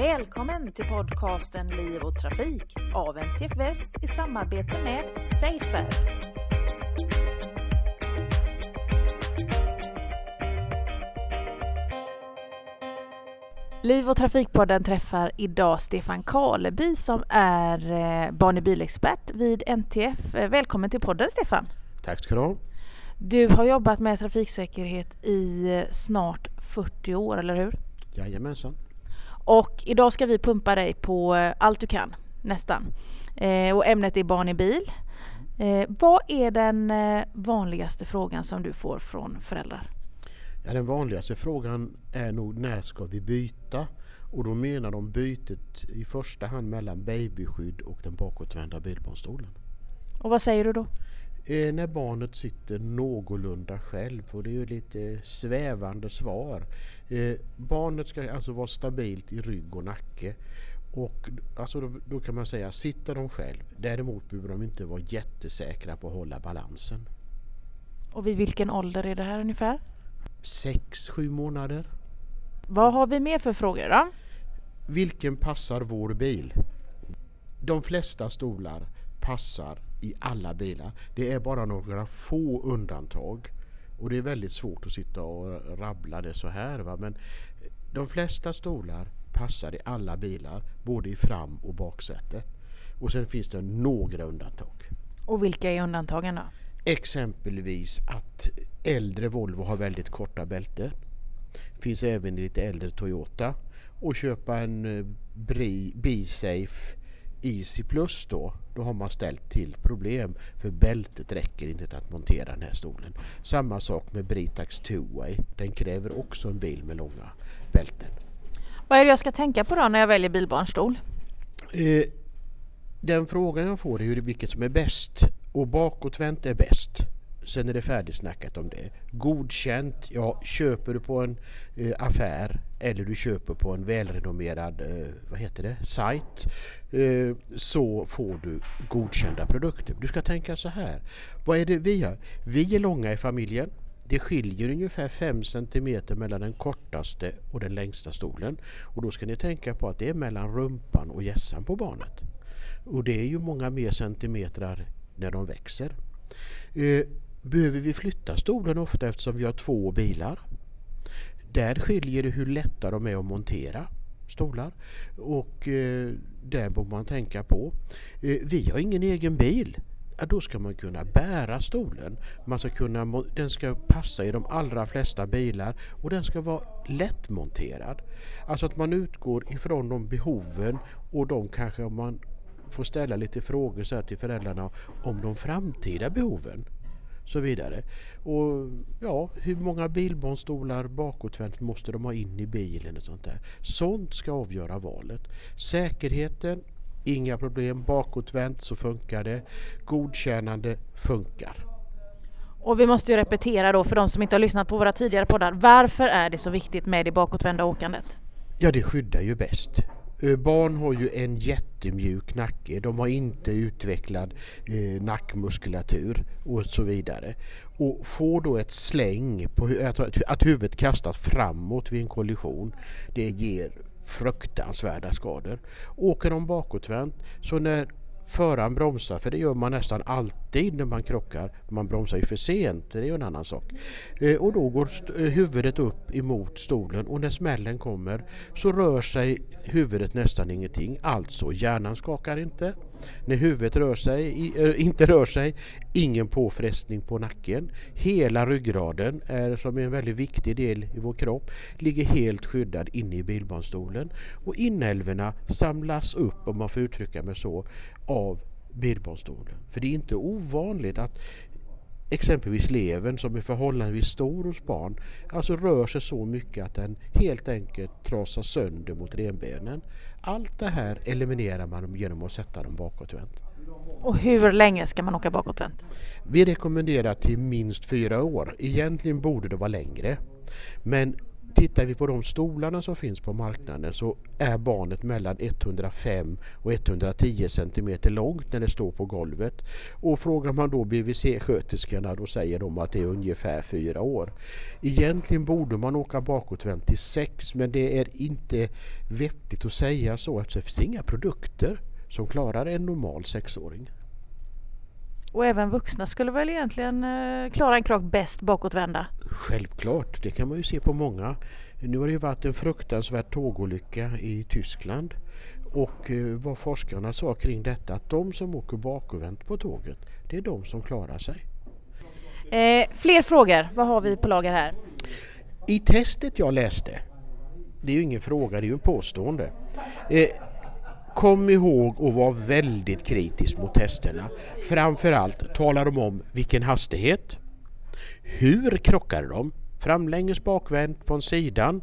Välkommen till podcasten Liv och Trafik av NTF Väst i samarbete med Safer. Liv och Trafikpodden träffar idag Stefan Karleby som är eh, barn i bilexpert vid NTF. Välkommen till podden Stefan! Tack ska du ha! Du har jobbat med trafiksäkerhet i eh, snart 40 år, eller hur? Jajamensan! Och idag ska vi pumpa dig på allt du kan, nästan. och ämnet är barn i bil. vad är den vanligaste frågan som du får från föräldrar? Ja, den vanligaste frågan är nog när ska vi byta? Och då menar de bytet i första hand mellan babyskydd och den bakåtvända bilbarnstolen. Och vad säger du då? Eh, när barnet sitter någorlunda själv och det är ju lite svävande svar. Eh, barnet ska alltså vara stabilt i rygg och nacke. Och alltså då, då, kan man säga, sitter de själv. Däremot behöver de inte vara jättesäkra på att hålla balansen. Och vid vilken ålder är det här ungefär? sex, sju månader. Vad har vi mer för frågor då? Vilken passar vår bil? De flesta stolar passar i alla bilar. Det är bara några få undantag. Och det är väldigt svårt att sitta och rabbla det så här. Va? Men de flesta stolar passar i alla bilar, både i fram och baksätet. Och sen finns det några undantag. Och vilka är undantagen då? Exempelvis att äldre Volvo har väldigt korta bälten. Finns även i lite äldre Toyota. Och köpa en eh, B-Safe Easy Plus då, då har man ställt till problem för bältet räcker inte till att montera den här stolen. Samma sak med Britax Two-Way, den kräver också en bil med långa bälten. Vad är det jag ska tänka på då när jag väljer bilbarnstol? Eh, den frågan jag får är vilket som är bäst och bakåtvänt är bäst. Sen är det färdigsnackat om det. Godkänt, ja köper du på en eh, affär eller du köper på en välrenommerad eh, vad heter det, sajt eh, så får du godkända produkter. Du ska tänka så här. Vad är det vi har? Vi är långa i familjen. Det skiljer ungefär 5 cm mellan den kortaste och den längsta stolen. Och då ska ni tänka på att det är mellan rumpan och gässan på barnet. Och det är ju många mer centimeter när de växer. Eh, behöver vi flytta stolen ofta eftersom vi har två bilar? Där skiljer det hur lätta de är att montera stolar och eh, där borde man tänka på. Eh, vi har ingen egen bil. Ja, då ska man kunna bära stolen. Man ska kunna, den ska passa i de allra flesta bilar och den ska vara lättmonterad. Alltså att man utgår ifrån de behoven och de kanske man får ställa lite frågor så till föräldrarna om de framtida behoven. Så vidare. Och ja, hur många bilbarnstolar bakåtvänt måste de ha in i bilen och sånt där. Sånt ska avgöra valet. Säkerheten, inga problem. Bakåtvänt så funkar det. Godkännande funkar. Och vi måste ju repetera då för de som inte har lyssnat på våra tidigare poddar. Varför är det så viktigt med det bakåtvända åkandet? Ja, det skyddar ju bäst. Eh, barn har ju en jättemjuk nacke. De har inte utvecklad eh, nackmuskulatur och så vidare. Och får då ett släng på att, att huvudet kastas framåt vid en kollision. Det ger fruktansvärda skador. Åker de bakåtvänt så när föraren bromsar, för det gör man nästan alltid när man krockar. Man bromsar ju för sent, det är ju en annan sak. Eh, och då går eh, huvudet upp emot stolen och när smällen kommer så rör sig huvudet nästan ingenting. Alltså hjärnan skakar inte. När huvudet rör sig, eh, inte rör sig, ingen påfrestning på nacken. Hela ryggraden, är, som är en väldigt viktig del i vår kropp, ligger helt skyddad inne i bilbarnstolen. Och inälvorna samlas upp, om man får uttrycka mig så, av bilbarnstolen. För det är inte ovanligt att exempelvis levern som är förhållandevis stor hos barn alltså rör sig så mycket att den helt enkelt trasar sönder mot renbenen. Allt det här eliminerar man genom att sätta dem bakåtvänt. Och hur länge ska man åka bakåtvänt? Vi rekommenderar till minst fyra år. Egentligen borde det vara längre. Men Tittar vi på de stolarna som finns på marknaden så är barnet mellan 105 och 110 cm långt när det står på golvet. Och frågar man då BVC-sköterskorna då säger de att det är ungefär fyra år. Egentligen borde man åka bakåtvänt till 6 men det är inte vettigt att säga så eftersom det finns inga produkter som klarar en normal sexåring. Och även vuxna skulle väl egentligen eh, klara en krock bäst bakåtvända? Självklart, det kan man ju se på många. Nu har det ju varit en fruktansvärd tågolycka i Tyskland och eh, vad forskarna sa kring detta att de som åker bakåtvänt på tåget det är de som klarar sig. Eh, fler frågor, vad har vi på lager här? I testet jag läste, det är ju ingen fråga, det är ju en påstående. Eh, Kom ihåg att vara väldigt kritisk mot testerna. Framförallt talar de om vilken hastighet, hur krockade de, framlänges bakvänt på en sidan,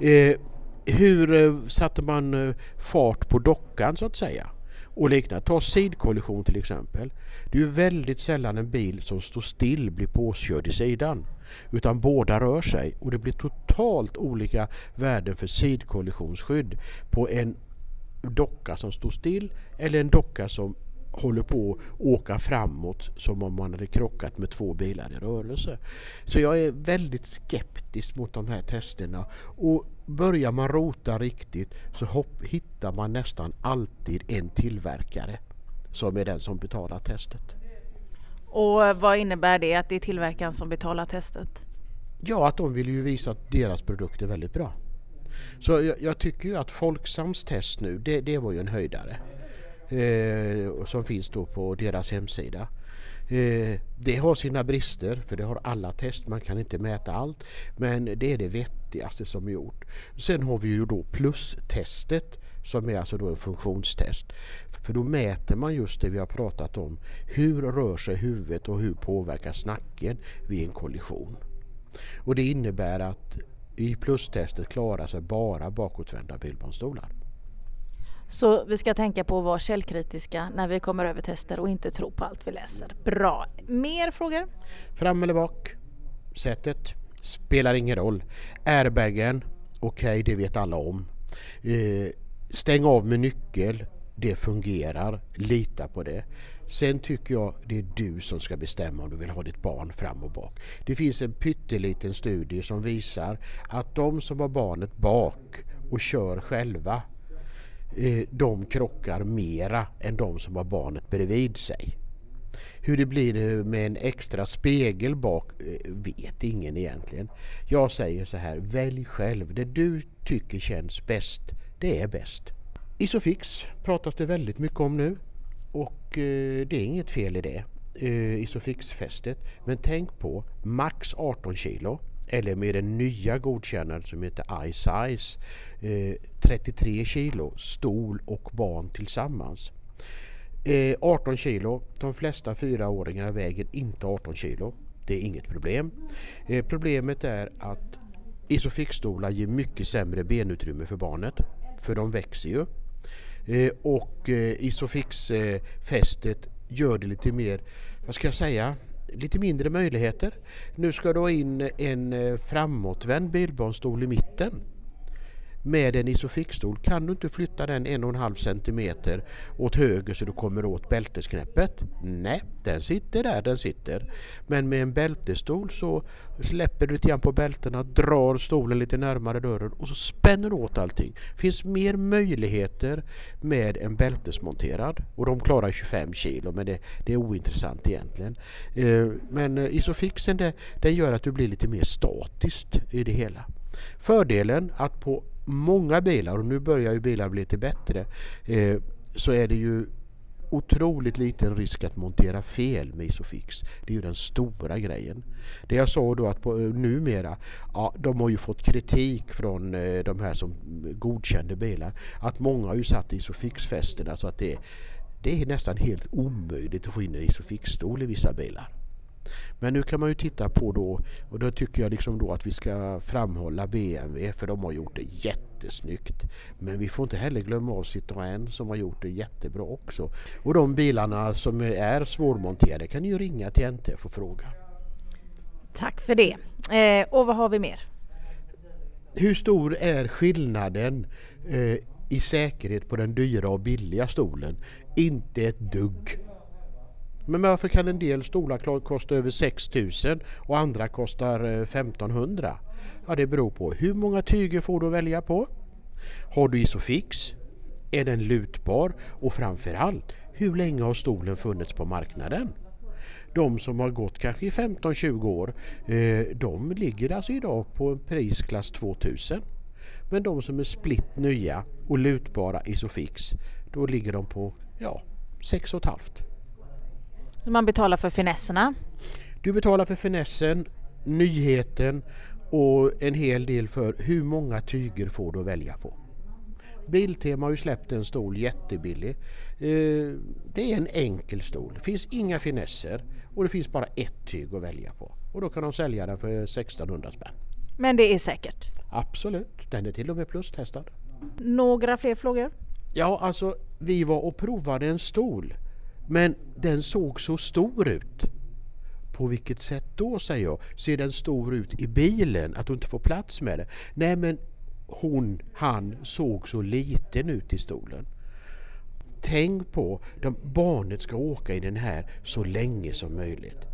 eh, hur eh, satte man eh, fart på dockan så att säga och liknande. Ta sidkollision till exempel. Det är ju väldigt sällan en bil som står still blir påkörd i sidan utan båda rör sig och det blir totalt olika värden för sidkollisionsskydd på en docka som står still eller en docka som håller på att åka framåt som om man hade krockat med två bilar i rörelse. Så jag är väldigt skeptisk mot de här testerna och börjar man rota riktigt så hopp, hittar man nästan alltid en tillverkare som är den som betalar testet. Och vad innebär det att det är tillverkaren som betalar testet? Ja, att de vill ju visa att deras produkt är väldigt bra. Så jag, jag, tycker ju att Folksams test nu, det, det var ju en höjdare. Eh, som finns då på deras hemsida. Eh, det har sina brister, för det har alla test, man kan inte mäta allt. Men det är det vettigaste som är gjort. Sen har vi ju då plustestet som är alltså då en funktionstest. För då mäter man just det vi har pratat om. Hur rör sig huvudet och hur påverkas nacken vid en kollision? Och det innebär att i plustestet klarar sig bara bakåtvända bilbarnstolar. Så vi ska tänka på att vara källkritiska när vi kommer över tester och inte tro på allt vi läser. Bra. Mer frågor? Fram eller bak? Sättet? Spelar ingen roll. Airbagen? Okej, okay, det vet alla om. Eh, stäng av med nyckel. Det fungerar. Lita på det. Sen tycker jag det är du som ska bestämma om du vill ha ditt barn fram och bak. Det finns en pytteliten studie som visar att de som har barnet bak och kör själva eh, de krockar mera än de som har barnet bredvid sig. Hur det blir med en extra spegel bak eh, vet ingen egentligen. Jag säger så här, välj själv. Det du tycker känns bäst, det är bäst. Isofix pratas det väldigt mycket om nu. Och eh, det är inget fel i det, eh, Isofix-fästet. Men tänk på max 18 kilo eller med den nya godkännande som heter iSize 33 eh, kilo stol och barn tillsammans. 18 kilo, de flesta fyraåringar väger inte 18 kilo. Det är inget problem. Problemet är att Isofix-stolar ger mycket sämre benutrymme för barnet för de växer ju. Eh, och eh, Isofix-fästet eh, gör det lite mer, vad ska jag säga, lite mindre möjligheter. Nu ska du ha in en framåtvänd bilbarnstol i mitten med en isofixstol kan du inte flytta den en och en halv centimeter åt höger så du kommer åt bältesknäppet. Nej, den sitter där den sitter. Men med en bältestol så släpper du lite grann på bältena, drar stolen lite närmare dörren och så spänner du åt allting. Det finns mer möjligheter med en bältesmonterad och de klarar 25 kilo men det, det är ointressant egentligen. Eh, men isofixen det, den gör att du blir lite mer statiskt i det hela. Fördelen att på många bilar, och nu börjar ju bilar bli lite bättre, eh, så är det ju otroligt liten risk att montera fel med Isofix. Det är ju den stora grejen. Det jag sa då att på, eh, numera, ja, de har ju fått kritik från eh, de här som godkände bilar, att många har ju satt Isofix-fästena så att det, det är nästan helt omöjligt att få in en Isofix-stol i vissa bilar. Men nu kan man ju titta på då och då tycker jag liksom då att vi ska framhålla BMW för de har gjort det jättesnyggt. Men vi får inte heller glömma av Citroën som har gjort det jättebra också. Och de bilarna som är svårmonterade kan ju ringa till NTF och fråga. Tack för det. Eh, och vad har vi mer? hur stor är skillnaden eh, i säkerhet på den dyra och billiga stolen? Inte ett dugg. Men varför kan en del stolar kosta över 6000 och andra kostar eh, 1500? Ja, det beror på hur många tyger får du välja på? Har du Isofix? Är den lutbar? Och framförallt, hur länge har stolen funnits på marknaden? De som har gått kanske i 15-20 år, eh, de ligger alltså idag på en prisklass 2000. Men de som är splitt nya och lutbara Isofix, då ligger de på ja, 6 500. Man betalar för finesserna? Du betalar för finessen, nyheten och en hel del för hur många tyger får du att välja på. Biltema har ju släppt en stol jättebillig. Eh, det är en enkel stol. Det finns inga finesser och det finns bara ett tyg att välja på. Och då kan de sälja den för 1600 spänn. Men det är säkert? Absolut, den är till och med plustestad. Några fler frågor? Ja, alltså vi var och provade en stol. Men den såg så stor ut. På vilket sätt då säger jag? Ser den stor ut i bilen? Att du inte får plats med den? Nej men hon, han såg så liten ut i stolen. Tänk på att barnet ska åka i den här så länge som möjligt.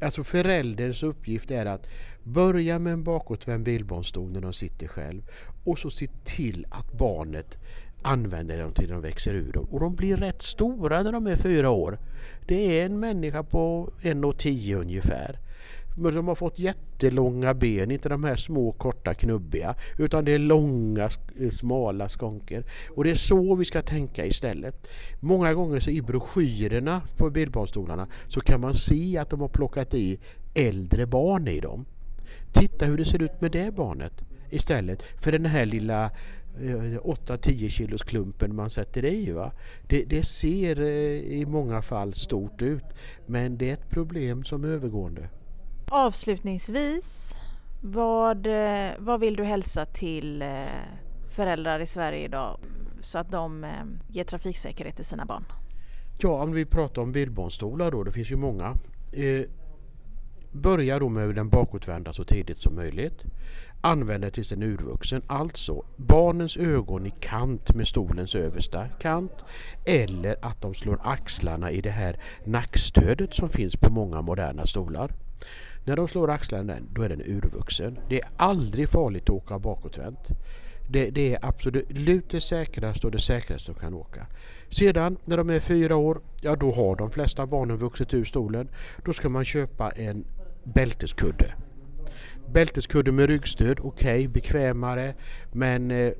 Alltså förälderns uppgift är att börja med en bakåtvänd bilbarnstol när de sitter själv och så se till att barnet använder dem till de växer ur dem. Och de blir rätt stora när de är fyra år. Det är en människa på 1,10 ungefär. Men de har fått jättelånga ben, inte de här små korta knubbiga utan det är långa eh, smala skonker. Och det är så vi ska tänka istället. Många gånger så i broschyrerna på bildbarnstolarna så kan man se att de har plockat i äldre barn i dem. Titta hur det ser ut med det barnet istället för den här lilla 8-10 eh, kilos klumpen man sätter i. Va? Det, det ser eh, i många fall stort ut men det är ett problem som är övergående. Avslutningsvis, vad, eh, vad vill du hälsa till föräldrar i Sverige idag så att de ger trafiksäkerhet till sina barn? Ja, om vi pratar om bilbarnstolar då, det finns ju många. Börja då med den bakåtvända så tidigt som möjligt. Använd den tills den är urvuxen. Alltså barnens ögon i kant med stolens översta kant. Eller att de slår axlarna i det här nackstödet som finns på många moderna stolar. När de slår axlarna då är den urvuxen. Det är aldrig farligt att åka bakåtvänt. Det, det, är absolut det säkraste och det säkraste de kan åka. Sedan när de är fyra år, ja då har de flesta barnen vuxit ur stolen. Då ska man köpa en bälteskudde. Bälteskudde med ryggstöd, okej, okay, bekvämare men eh,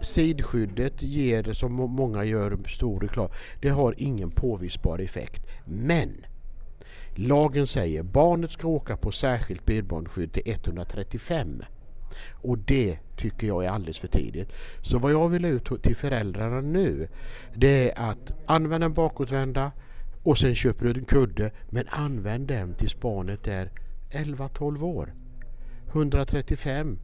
sidskyddet ger, som många gör stor reklam, det har ingen påvisbar effekt. Men lagen säger barnet ska åka på särskilt bilbarnskydd till 135 och det tycker jag är alldeles för tidigt. Så vad jag vill ut till föräldrarna nu det är att använda en bakåtvända och sen köper du en kudde men använd den tills barnet är 11-12 år. 135,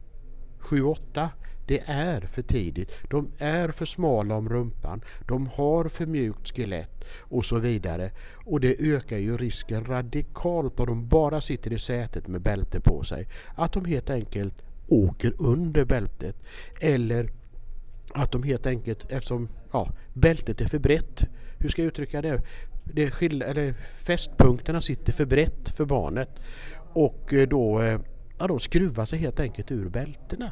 7-8 det är för tidigt. De är för smala om rumpan. De har för mjukt skelett och så vidare. Och det ökar ju risken radikalt om de bara sitter i sätet med bälte på sig. Att de helt enkelt åker under bältet. Eller att de helt enkelt, eftersom ja, bältet är för brett, hur ska jag uttrycka det? Det skil, eller fästpunkterna sitter för brett för barnet och eh, då, eh, ja, då skruvar sig helt enkelt ur bältena.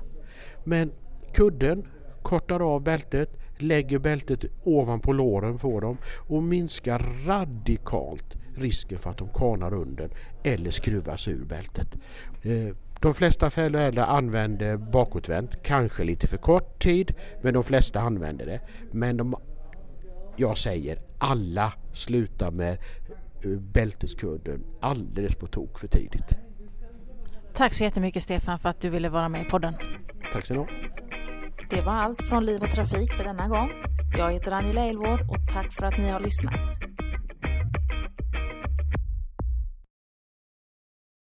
Men kudden kortar av bältet, lägger bältet ovanpå låren på dem och minskar radikalt risken för att de kanar under eller skruvas ur bältet. Eh, de flesta föräldrar använder bakåtvänt, kanske lite för kort tid, men de flesta använder det. Men de, jag säger alla slutar med eh, bälteskudden alldeles på tok för tidigt. Tack så jättemycket Stefan för att du ville vara med i podden. Tack så mycket. Det var allt från Liv och Trafik för denna gång. Jag heter Angela Elvård och tack för att ni har lyssnat.